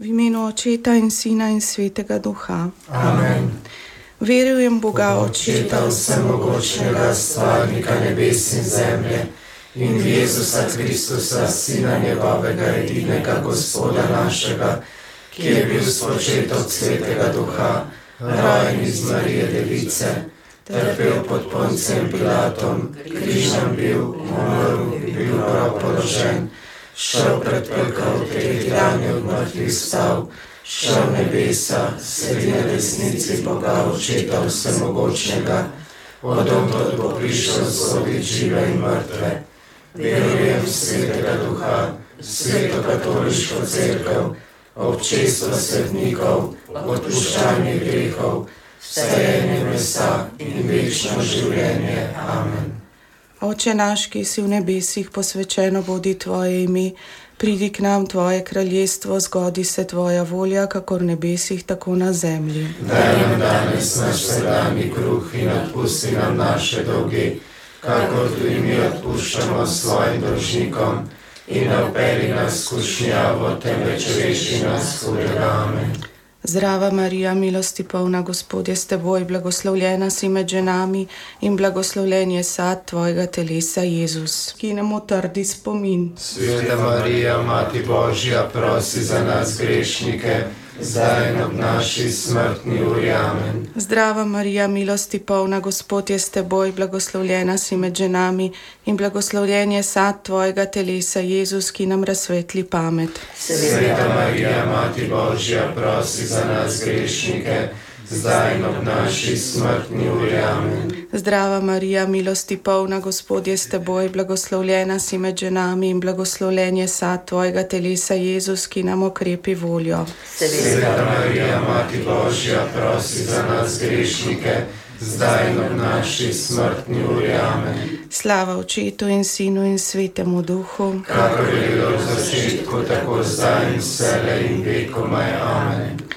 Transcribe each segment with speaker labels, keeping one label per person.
Speaker 1: V imenu Očeta in Sina in Svetega Duha.
Speaker 2: Amen.
Speaker 1: Verujem v Boga
Speaker 2: Očeta vsemogočnega, stvarnika nebes in zemlje, in Jezusa Kristusa, Sina njegovega edinega Gospoda našega, ki je bil spočet od Svetega Duha, rojen iz Marije Device, trpel pod Poncem Pilatom, križem bil, umrl, bil prav položen, šel pred pekel, tretji dan je od mrtvih stal, šel nebesa, sedi na desnici Boga, očeta vsemogočnega, odotod bo prišel soditi žive in mrtve. Verujem v svetega duha, sveto katoliško crkvo, občestvo svetnikov, odpuščanje grehov, vstajenje mesa in večno življenje. Amen.
Speaker 1: Oče naš, ki si v nebesih, posvečeno bodi tvoje ime, pridi k nam tvoje kraljestvo, zgodi se tvoja volja, kako v nebesih, tako na zemlji.
Speaker 2: Daj nam danes naš vsakdanji kruh in odpusti nam naše dolge, kako tudi mi odpuščamo svojim dolžnikom in operi nas skušnjavo, temveč reši nas hudega. Amen.
Speaker 1: Zdrava Marija, milosti polna Gospod je s teboj, blagoslovljena si med ženami in blagoslovljen je sad tvojega telesa, Jezus, ki nam utrdi spomin.
Speaker 2: Sveta Marija, Mati Božja, prosi za nas grešnike, zdaj in ob naši smrtni uri. Amen.
Speaker 1: Zdrava Marija, milosti polna Gospod je s teboj, blagoslovljena si med ženami in blagoslovljen je sad tvojega telesa, Jezus, ki nam razsvetli pamet.
Speaker 2: Sveta Marija, Mati Božja, prosi za nas grešnike, zdaj in ob naši smrtni uri. Amen.
Speaker 1: Zdrava Marija, milosti polna Gospod je s teboj, blagoslovljena si med ženami in blagoslovljen je sad tvojega telesa, Jezus, ki nam okrepi voljo.
Speaker 2: Sveta Marija, Mati Božja, prosi za nas grešnike, zdaj in ob naši smrtni uri. Amen.
Speaker 1: Slava Očetu in Sinu in Svetemu Duhu.
Speaker 2: Kakor je bilo v začetku, tako zdaj in vselej in vekomaj. Amen.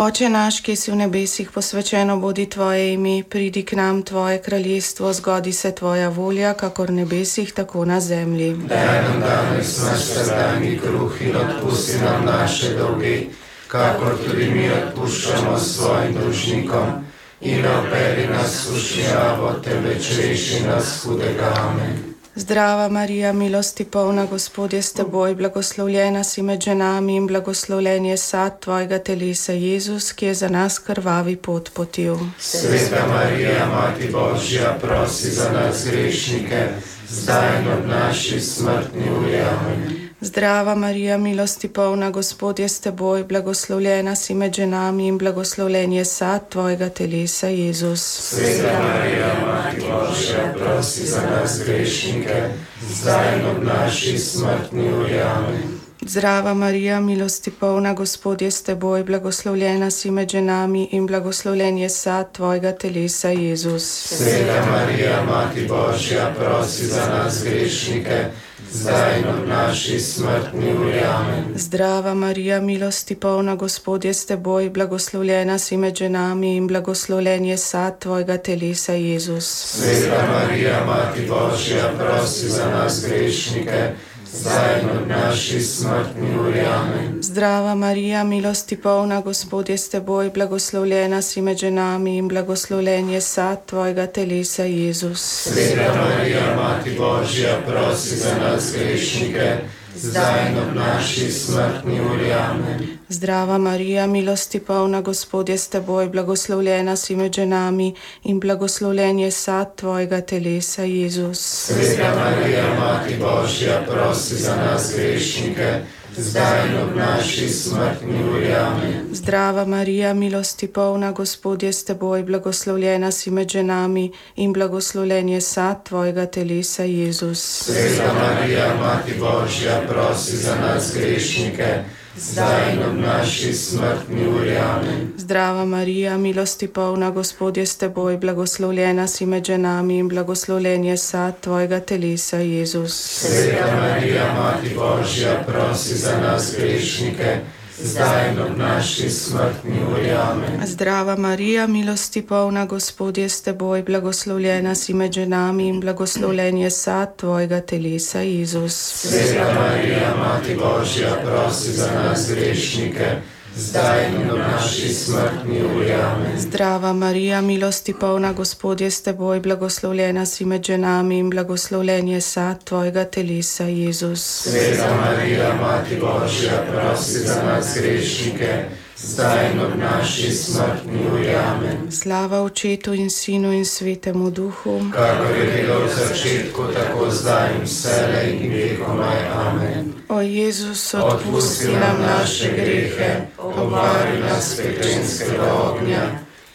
Speaker 1: Oče naš, ki si v nebesih, posvečeno bodi tvoje ime, pridi k nam tvoje kraljestvo, zgodi se tvoja volja, kako v nebesih, tako na zemlji.
Speaker 2: Daj nam danes naš vsakdanji kruh in odpusti nam naše dolge, kakor tudi mi odpuščamo svojim dolžnikom. In operi nas v skušnjavo, temveč reši nas hudega. Amen.
Speaker 1: Zdrava Marija, milosti polna Gospod je s teboj, blagoslovljena si med ženami in blagoslovljen je sad tvojega telesa, Jezus, ki je za nas krvavi pot potil.
Speaker 2: Sveta Marija, Mati Božja, prosi za nas grešnike, zdaj in ob naši smrtni uri.
Speaker 1: Zdrava Marija, milosti polna Gospod je s teboj, blagoslovljena si med ženami in blagoslovljen je sad tvojega telesa, Jezus.
Speaker 2: Sveta Marija, Mati Božja, prosi za nas grešnike, zdaj in ob naši smrtni uri. Amen.
Speaker 1: Zdrava Marija, milosti polna Gospod je s teboj, blagoslovljena si med ženami in blagoslovljen je sad tvojega telesa, Jezus.
Speaker 2: Sveta Marija, Mati Božja, prosi za nas grešnike, zdaj in ob naši smrtni uri. Amen.
Speaker 1: Zdrava Marija, milosti polna Gospod je s teboj, blagoslovljena si med ženami in blagoslovljen je sad tvojega telesa, Jezus.
Speaker 2: Sveta Marija, Mati Božja, prosi za nas grešnike, zdaj in ob naši smrtni uri. Amen.
Speaker 1: Zdrava Marija, milosti polna Gospod je s teboj, blagoslovljena si med ženami in blagoslovljen je sad tvojega telesa, Jezus.
Speaker 2: Sveta Marija, Mati Božja, prosi za nas grešnike, zdaj in ob naši smrtni uri. Amen.
Speaker 1: Zdrava Marija, milosti polna Gospod je s teboj, blagoslovljena si med ženami in blagoslovljen je sad tvojega telesa, Jezus.
Speaker 2: Sveta Marija, Mati Božja, prosi za nas grešnike, zdaj in ob naši smrtni uri. Amen.
Speaker 1: Zdrava Marija, milosti polna Gospod je s teboj, blagoslovljena si med ženami in blagoslovljen je sad tvojega telesa, Jezus.
Speaker 2: Sveta Marija, Mati Božja, prosi za nas grešnike, zdaj in ob naši smrtni uri. Amen.
Speaker 1: Zdrava Marija, milosti polna Gospod je s teboj, blagoslovljena si med ženami in blagoslovljen je sad tvojega telesa, Jezus.
Speaker 2: Sveta Marija, Mati Božja, prosi za nas grešnike, zdaj in ob naši smrtni uri. Amen.
Speaker 1: Zdrava Marija, milosti polna, Gospod je s teboj, blagoslovljena si med ženami in blagoslovljen je sad tvojega telesa, Jezus.
Speaker 2: Sveta Marija, Mati Božja, prosi za nas grešnike zdaj in v naši smrtni uri. Amen.
Speaker 1: Zdrava Marija, milosti polna, Gospod je s teboj, blagoslovljena si med ženami in blagoslovljen je sad tvojega telesa, Jezus.
Speaker 2: Sveta Marija, Mati Božja, prosi za nas grešnike zdaj in ob naši smrtni uri. Amen.
Speaker 1: Slava Očetu in Sinu in Svetemu Duhu,
Speaker 2: kakor je bilo v začetku, tako zdaj in vselej in vekomaj. Amen.
Speaker 1: O Jezus,
Speaker 2: Odpusti nam naše grehe, obvari nas peklenskega ognja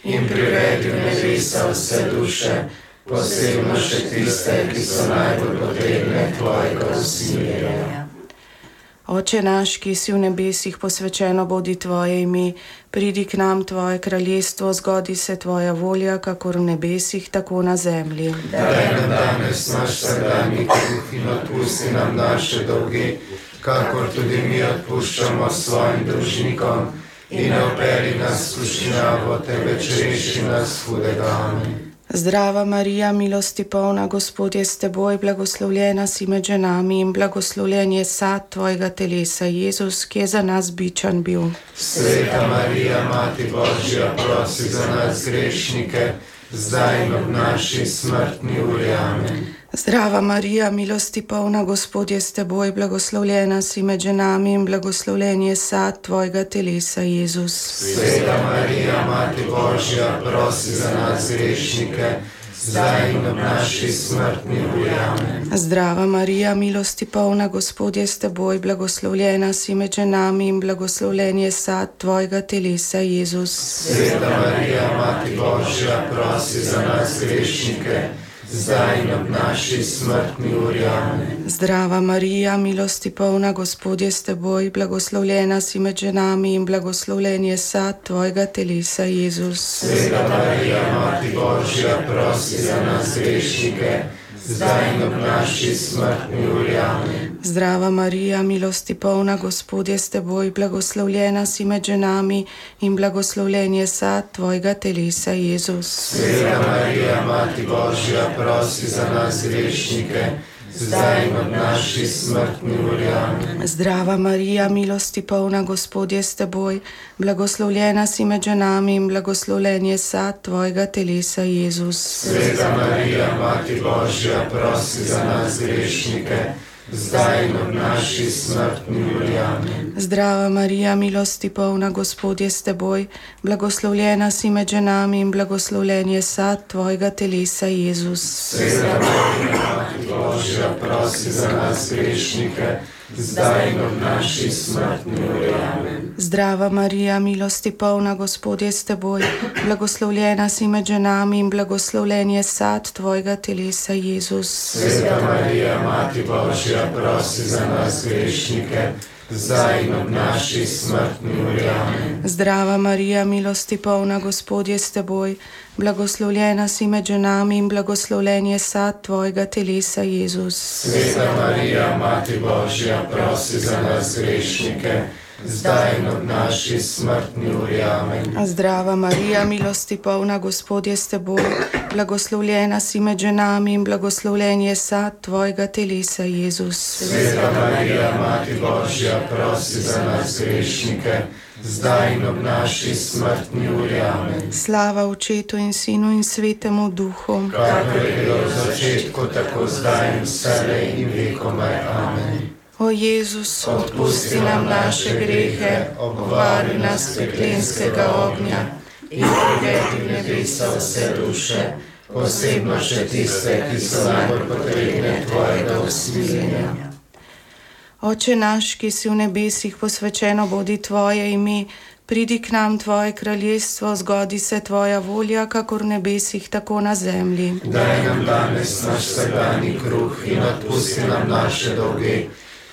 Speaker 2: in privedi v nebesa vse duše, posebno še tiste, ki so najbolj potrebne tvojega usmiljenja.
Speaker 1: Oče naš, ki si v nebesih, posvečeno bodi tvoje ime, pridi k nam tvoje kraljestvo, zgodi se tvoja volja, kakor v nebesih, tako na zemlji.
Speaker 2: Daj nam danes naš vsakdanji kruh in odpusti nam naše dolge, kakor tudi mi odpuščamo svojim dolžnikom, in operi nas skušnjavo, temveč reši nas hudega. Amen.
Speaker 1: Zdrava Marija, milosti polna, Gospod je s teboj, blagoslovljena si med ženami in blagoslovljen je sad tvojega telesa, Jezus, ki je za nas bičan bil.
Speaker 2: Sveta Marija, Mati Božja, prosi za nas grešnike, zdaj in ob naši smrtni uri. Amen.
Speaker 1: Zdrava Marija, milosti polna, Gospod je s teboj, blagoslovljena si med ženami in blagoslovljen je sad tvojega telesa, Jezus.
Speaker 2: Sveta Marija, Mati Božja, prosi za nas grešnike, zdaj in ob naši smrtni uri.
Speaker 1: Zdrava Marija, milosti polna, Gospod je s teboj, blagoslovljena si med ženami in blagoslovljen je sad tvojega telesa, Jezus.
Speaker 2: Sveta Marija, Mati Božja, prosi za nas grešnike, zdaj in ob naši smrtni uri.
Speaker 1: Zdrava Marija, milosti polna, Gospod je s teboj, blagoslovljena si med ženami in blagoslovljen je sad tvojega telesa, Jezus.
Speaker 2: Sveta Marija, Mati Božja, prosi za nas grešnike, zdaj in ob naši smrtni uri.
Speaker 1: Zdrava Marija, milosti polna, Gospod je s teboj, blagoslovljena si med ženami in blagoslovljen je sad tvojega telesa, Jezus.
Speaker 2: Sveta Marija, Mati Božja, prosi za nas grešnike, zdaj in ob naši smrtni uri.
Speaker 1: Zdrava Marija, milosti polna, Gospod je s teboj, blagoslovljena si med ženami in blagoslovljen je sad tvojega telesa, Jezus.
Speaker 2: Sveta Marija, Mati Božja, prosi za nas grešnike, zdaj in ob naši smrtni uri.
Speaker 1: Zdrava Marija, milosti polna, Gospod je s teboj, blagoslovljena si med ženami in blagoslovljen je sad tvojega telesa, Jezus.
Speaker 2: Sveta Marija, Božja, prosi za nas grešnike, zdaj in ob naši smrtni uri. Amen.
Speaker 1: Zdrava Marija, milosti polna, Gospod je s teboj, blagoslovljena si med ženami in blagoslovljen je sad tvojega telesa, Jezus.
Speaker 2: Sveta Marija, Mati Božja, prosi za nas grešnike, zdaj in ob naši smrtni uri.
Speaker 1: Zdrava Marija, milosti polna, Gospod je s teboj, blagoslovljena si med ženami in blagoslovljen je sad tvojega telesa, Jezus.
Speaker 2: Sveta Marija, Mati Božja, prosi za nas grešnike, zdaj in ob naši smrtni uri. Amen.
Speaker 1: Zdrava Marija, milosti polna, Gospod je s teboj, blagoslovljena si med ženami in blagoslovljen je sad tvojega telesa, Jezus.
Speaker 2: Sveta Marija, Mati Božja, prosi za nas grešnike, zdaj in ob naši smrtni uri. Amen.
Speaker 1: Slava Očetu in Sinu in Svetemu Duhu.
Speaker 2: Kakor je bilo v začetku, tako zdaj in vselej in vekomaj. Amen.
Speaker 1: O Jezus, odpusti nam naše grehe, obvari nas peklenskega ognja
Speaker 2: in privedi v nebesa vse duše, posebno še tiste, ki so najbolj potrebne tvojega usmiljenja.
Speaker 1: Oče naš, ki si v nebesih, posvečeno bodi tvoje ime, pridi k nam tvoje kraljestvo, zgodi se tvoja volja, kakor v nebesih, tako na zemlji.
Speaker 2: Daj nam danes naš vsakdanji kruh in odpusti nam naše dolge,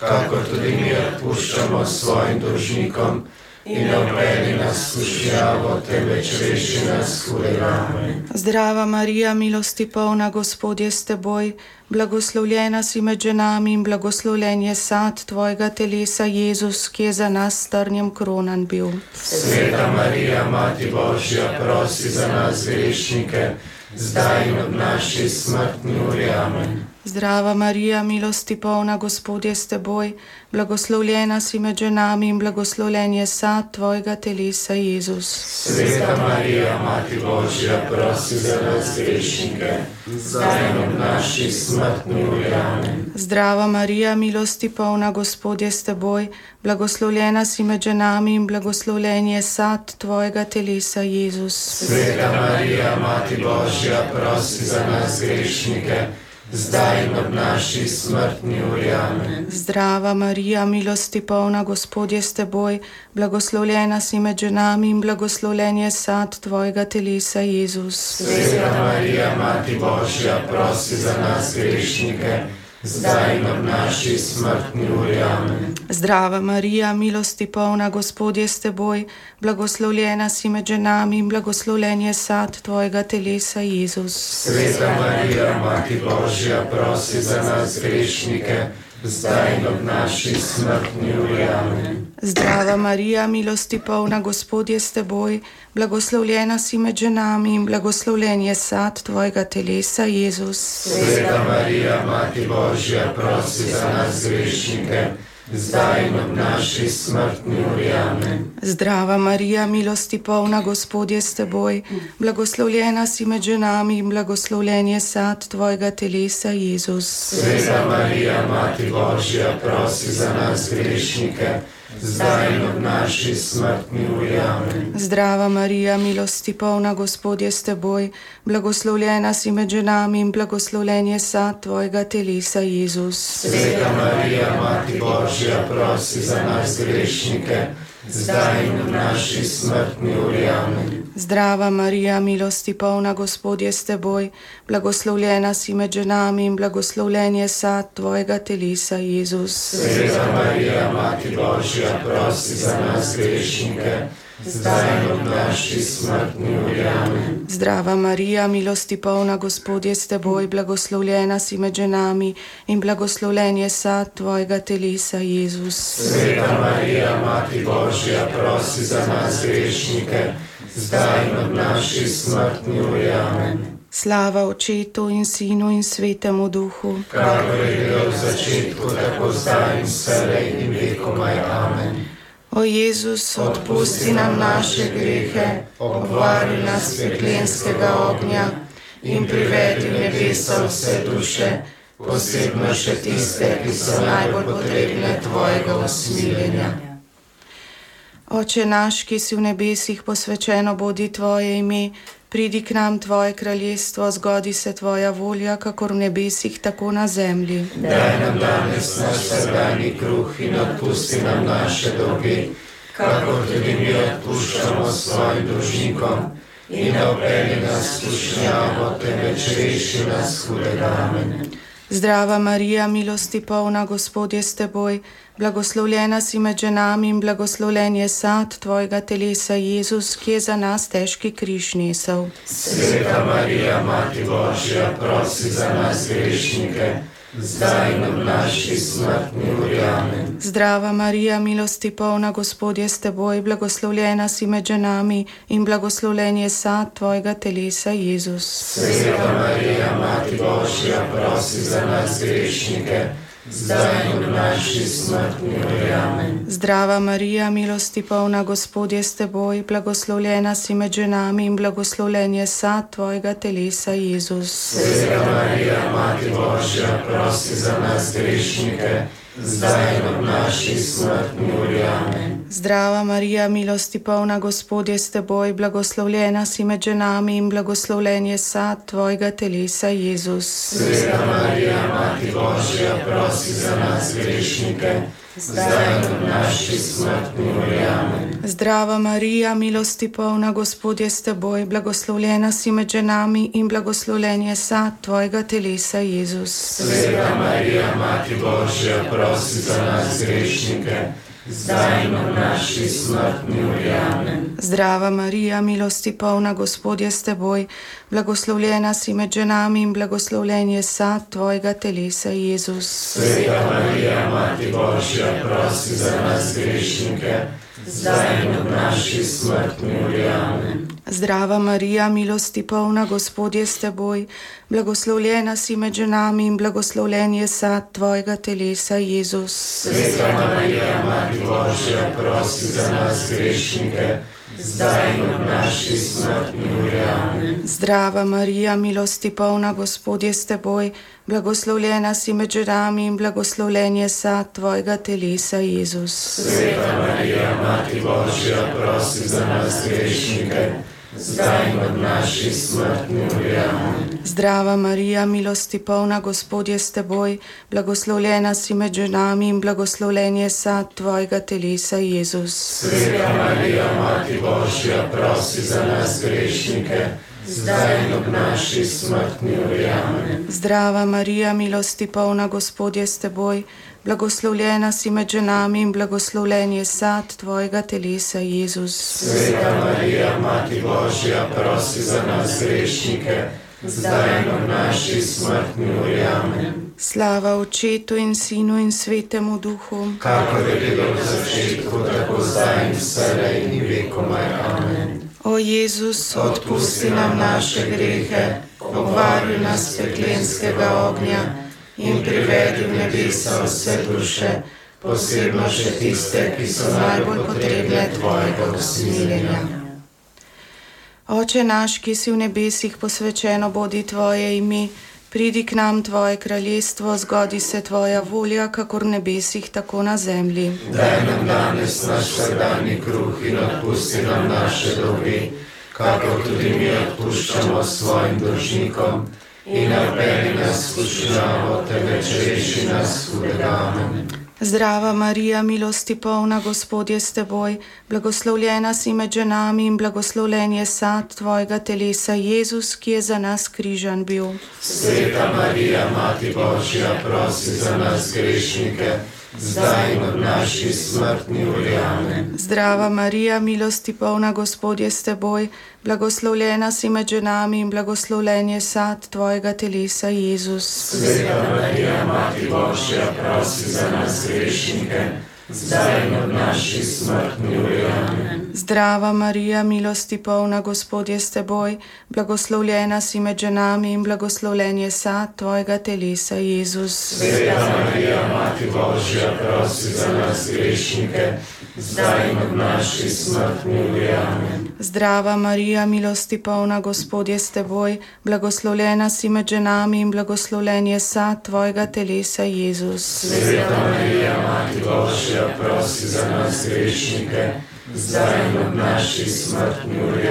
Speaker 2: kakor tudi mi odpuščamo svojim dolžnikom. in ne upeli nas v šjavo, temveč reši nas hudega.
Speaker 1: Zdrava Marija, milosti polna, Gospod je s teboj, blagoslovljena si med ženami in blagoslovljen je sad tvojega telesa, Jezus, ki je za nas strnjem kronan bil.
Speaker 2: Sveta Marija, Mati Božja, prosi za nas grešnike, zdaj in ob naši smrtni uri. Amen.
Speaker 1: Zdrava Marija, milosti polna, Gospod je s teboj, blagoslovljena si med ženami in blagoslovljen je sad tvojega telesa, Jezus.
Speaker 2: Sveta Marija, Mati Božja, prosi za nas grešnike, zdaj in ob naši smrtni uri. Amen.
Speaker 1: Zdrava Marija, milosti polna, Gospod je s teboj, blagoslovljena si med ženami in blagoslovljen je sad tvojega telesa, Jezus.
Speaker 2: Sveta Marija, Mati Božja, prosi za nas grešnike, zdaj in ob naši smrtni uri. Amen.
Speaker 1: Zdrava Marija, milosti polna, Gospod je s teboj, blagoslovljena si med ženami in blagoslovljen je sad tvojega telesa, Jezus.
Speaker 2: Sveta Marija, Mati Božja, prosi za nas grešnike, zdaj in ob naši smrtni uri. Amen.
Speaker 1: Zdrava Marija, milosti polna, Gospod je s teboj, blagoslovljena si med ženami in blagoslovljen je sad tvojega telesa, Jezus.
Speaker 2: Sveta Marija, Mati Božja, prosi za nas grešnike, zdaj in ob naši smrtni uri.
Speaker 1: Zdrava Marija, milosti polna, Gospod je s teboj, blagoslovljena si med ženami in blagoslovljen je sad tvojega telesa, Jezus.
Speaker 2: Sveta Marija, Mati Božja, prosi za nas grešnike, zdaj in ob naši smrtni uri. Amen.
Speaker 1: Zdrava Marija, milosti polna, Gospod je s teboj, blagoslovljena si med ženami in blagoslovljen je sad tvojega telesa, Jezus.
Speaker 2: Sveta Marija, Mati Božja, prosi za nas grešnike, zdaj in ob naši smrtni uri. Amen.
Speaker 1: Zdrava Marija, milosti polna, Gospod je s teboj, blagoslovljena si med ženami in blagoslovljen je sad tvojega telesa, Jezus.
Speaker 2: Sveta Marija, Mati Božja, prosi za nas grešnike, zdaj in ob naši smrtni uri. Amen.
Speaker 1: Zdrava Marija, milosti polna, Gospod je s teboj, blagoslovljena si med ženami in blagoslovljen je sad tvojega telesa, Jezus.
Speaker 2: Sveta Marija, Mati Božja, prosi za nas grešnike, zdaj in ob naši smrtni uri. Amen.
Speaker 1: Zdrava Marija, milosti polna, Gospod je s teboj, blagoslovljena si med ženami in blagoslovljen je sad tvojega telesa, Jezus.
Speaker 2: Sveta Marija, Mati Božja, prosi za nas grešnike, zdaj in ob naši smrtni uri. Amen.
Speaker 1: Slava Očetu in Sinu in Svetemu Duhu.
Speaker 2: Kakor je bilo v začetku, tako zdaj in vselej in vekomaj. Amen.
Speaker 1: O Jezus, odpusti nam naše grehe, obvari nas peklenskega ognja in privedi v nebesa vse duše, posebno še tiste, ki so najbolj potrebne tvojega usmiljenja. Oče naš, ki si v nebesih, posvečeno bodi tvoje ime, pridi k nam tvoje kraljestvo, zgodi se tvoja volja, kakor v nebesih, tako na zemlji.
Speaker 2: Daj nam danes naš vsakdanji kruh in odpusti nam naše dolge, kakor tudi mi odpuščamo svojim dolžnikom. In ne upeli nas skušnjavo, temveč reši nas hudega. Amen.
Speaker 1: Zdrava Marija, milosti polna, Gospod je s teboj, blagoslovljena si med ženami in blagoslovljen je sad tvojega telesa, Jezus, ki je za nas težki križ nesel.
Speaker 2: Sveta Marija, Mati Božja, prosi za nas grešnike, zdaj ob naši smrtni uri. Amen.
Speaker 1: Zdrava Marija, milosti polna, Gospod je s teboj, blagoslovljena si med ženami in blagoslovljen je sad tvojega telesa, Jezus.
Speaker 2: Sveta Marija, Mati Božja, prosi za nas grešnike, zdaj in ob naši smrtni uri. Amen.
Speaker 1: Zdrava Marija, milosti polna, Gospod je s teboj, blagoslovljena si med ženami in blagoslovljen je sad tvojega telesa, Jezus.
Speaker 2: Sveta Marija, Mati Božja, prosi za nas grešnike, zdaj in ob naši smrtni uri. Amen.
Speaker 1: Zdrava Marija, milosti polna, Gospod je s teboj, blagoslovljena si med ženami in blagoslovljen je sad tvojega telesa, Jezus.
Speaker 2: Sveta Marija, Mati Božja, prosi za nas grešnike, zdaj ob naši smrtni uri. Amen.
Speaker 1: Zdrava Marija, milosti polna, Gospod je s teboj, blagoslovljena si med ženami in blagoslovljen je sad tvojega telesa, Jezus.
Speaker 2: Sveta Marija, Mati Božja, prosi za nas grešnike, zdaj in v naši smrtni uri.
Speaker 1: Zdrava Marija, milosti polna, Gospod je s teboj, blagoslovljena si med ženami in blagoslovljen je sad tvojega telesa, Jezus.
Speaker 2: Sveta Marija, Mati Božja, prosi za nas grešnike, zdaj in v naši smrtni uri. Amen.
Speaker 1: Zdrava Marija, milosti polna, Gospod je s teboj, blagoslovljena si med ženami in blagoslovljen je sad tvojega telesa, Jezus.
Speaker 2: Sveta Marija, Mati Božja, prosi za nas grešnike, zdaj in v naši smrtni uri.
Speaker 1: Zdrava Marija, milosti polna, Gospod je s teboj, blagoslovljena si med ženami in blagoslovljen je sad tvojega telesa, Jezus.
Speaker 2: Sveta Marija, Mati Božja, prosi za nas grešnike, zdaj v naši smrtni uri.
Speaker 1: Zdrava Marija, milosti polna, Gospod je s teboj, blagoslovljena si med ženami in blagoslovljen je sad tvojega telesa, Jezus.
Speaker 2: Sveta Marija, Mati Božja, prosi za nas grešnike, zdaj in v naši smrtni uri.
Speaker 1: Zdrava Marija, milosti polna, Gospod je s teboj, blagoslovljena si med ženami in blagoslovljen je sad tvojega telesa, Jezus.
Speaker 2: Sveta Marija, Mati Božja, prosi za nas grešnike, zdaj in v naši smrtni uri. Amen.
Speaker 1: Slava Očetu in Sinu in Svetemu Duhu.
Speaker 2: Kakor je bilo v začetku, tako zdaj in vselej in vekomaj. Amen.
Speaker 1: O Jezus, odpusti nam naše grehe, obvari nas peklenskega ognja in privedi v nebesa vse duše, posebno še tiste, ki so najbolj potrebne tvojega usmiljenja. Oče naš, ki si v nebesih posvečeno bodi tvoje ime, pridi k nam tvoje kraljestvo, zgodi se tvoja volja, kakor v nebesih, tako na zemlji.
Speaker 2: Daj nam danes naš vsakdanji kruh in odpusti nam naše dolge, kakor tudi mi odpuščamo svojim dolžnikom. In vpeli nas v skušnjavo, temveč reši nas hudega. Amen.
Speaker 1: Zdrava Marija, milosti polna, Gospod je s teboj, blagoslovljena si med ženami in blagoslovljen je sad tvojega telesa, Jezus, ki je za nas križan bil.
Speaker 2: Sveta Marija, Mati Božja, prosi za nas grešnike, zdaj in v naši smrtni uri. Amen.
Speaker 1: Zdrava Marija, milosti polna, Gospod je s teboj, blagoslovljena si med ženami in blagoslovljen je sad tvojega telesa, Jezus.
Speaker 2: Sveta Marija, Mati Božja, prosi za nas grešnike, zdaj in v naši smrtni uri. Amen.
Speaker 1: Zdrava Marija, milosti polna, Gospod je s teboj, blagoslovljena si med ženami in blagoslovljen je sad tvojega telesa, Jezus.
Speaker 2: Sveta Marija, Mati Božja, prosi za nas grešnike, zdaj in v naši smrtni uri.
Speaker 1: Zdrava Marija, milosti polna, Gospod je s teboj, blagoslovljena si med ženami in blagoslovljen je sad tvojega telesa, Jezus.
Speaker 2: Sveta Marija, Mati Božja, prosi za nas grešnike, zdaj v naši smrtni uri.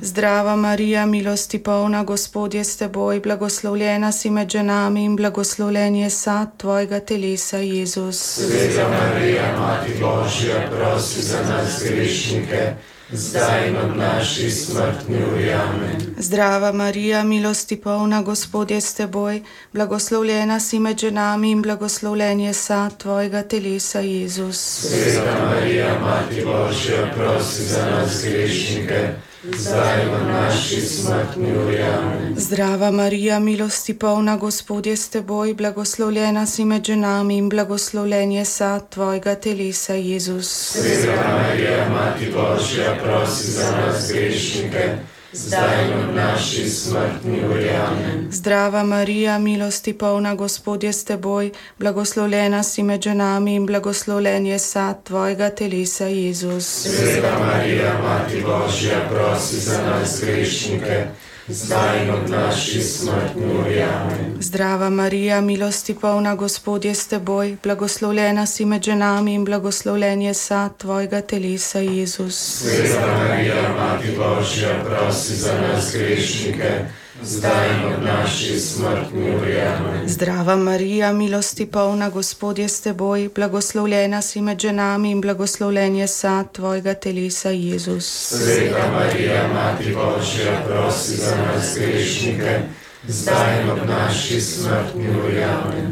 Speaker 1: Zdrava Marija, milosti polna, Gospod je s teboj, blagoslovljena si med ženami in blagoslovljen je sad tvojega telesa, Jezus.
Speaker 2: Sveta Marija, Mati Božja, prosi za nas grešnike, zdaj v naši smrtni uri. Amen.
Speaker 1: Zdrava Marija, milosti polna, Gospod je s teboj, blagoslovljena si med ženami in blagoslovljen je sad tvojega telesa, Jezus.
Speaker 2: Sveta Marija, Mati Božja, prosi za nas grešnike, zdaj v naši smrtni uri. Amen.
Speaker 1: Zdrava Marija, milosti polna, Gospod je s teboj, blagoslovljena si med ženami in blagoslovljen je sad tvojega telesa, Jezus.
Speaker 2: Sveta Marija, Mati Božja, prosi za nas grešnike, zdaj in v naši smrtni uri.
Speaker 1: Zdrava Marija, milosti polna, Gospod je s teboj, blagoslovljena si med ženami in blagoslovljen je sad tvojega telesa, Jezus.
Speaker 2: Sveta Marija, Mati Božja, prosi za nas grešnike, zdaj in v naši smrtni uri. Amen.
Speaker 1: Zdrava Marija, milosti polna, Gospod je s teboj, blagoslovljena si med ženami in blagoslovljen je sad tvojega telesa, Jezus.
Speaker 2: Sveta Marija, Mati Božja, prosi za nas grešnike, zdaj in v naši smrtni uri.
Speaker 1: Zdrava Marija, milosti polna, Gospod je s teboj, blagoslovljena si med ženami in blagoslovljen je sad tvojega telesa, Jezus.
Speaker 2: Sveta Marija, Mati Božja, prosi za nas grešnike, zdaj in ob naši smrtni uri.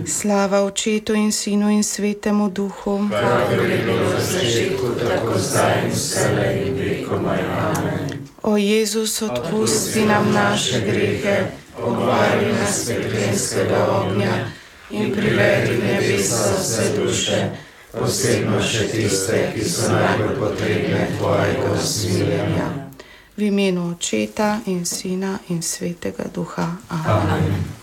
Speaker 1: Slava Očetu in Sinu in Svetemu Duhu,
Speaker 2: Kakor je bilo na začetku, tako zdaj in vselej in vekomaj. Amen.
Speaker 1: O Jezus, odpusti nam naše grehe,
Speaker 2: Obvari nas peklenskega ognja in privedi nebesa vse duše, posebno še tiste, ki so najbolj potrebne tvojega usmiljenja.
Speaker 1: v imenu Očeta in Sina in Svetega Duha. Amen.
Speaker 2: Amen.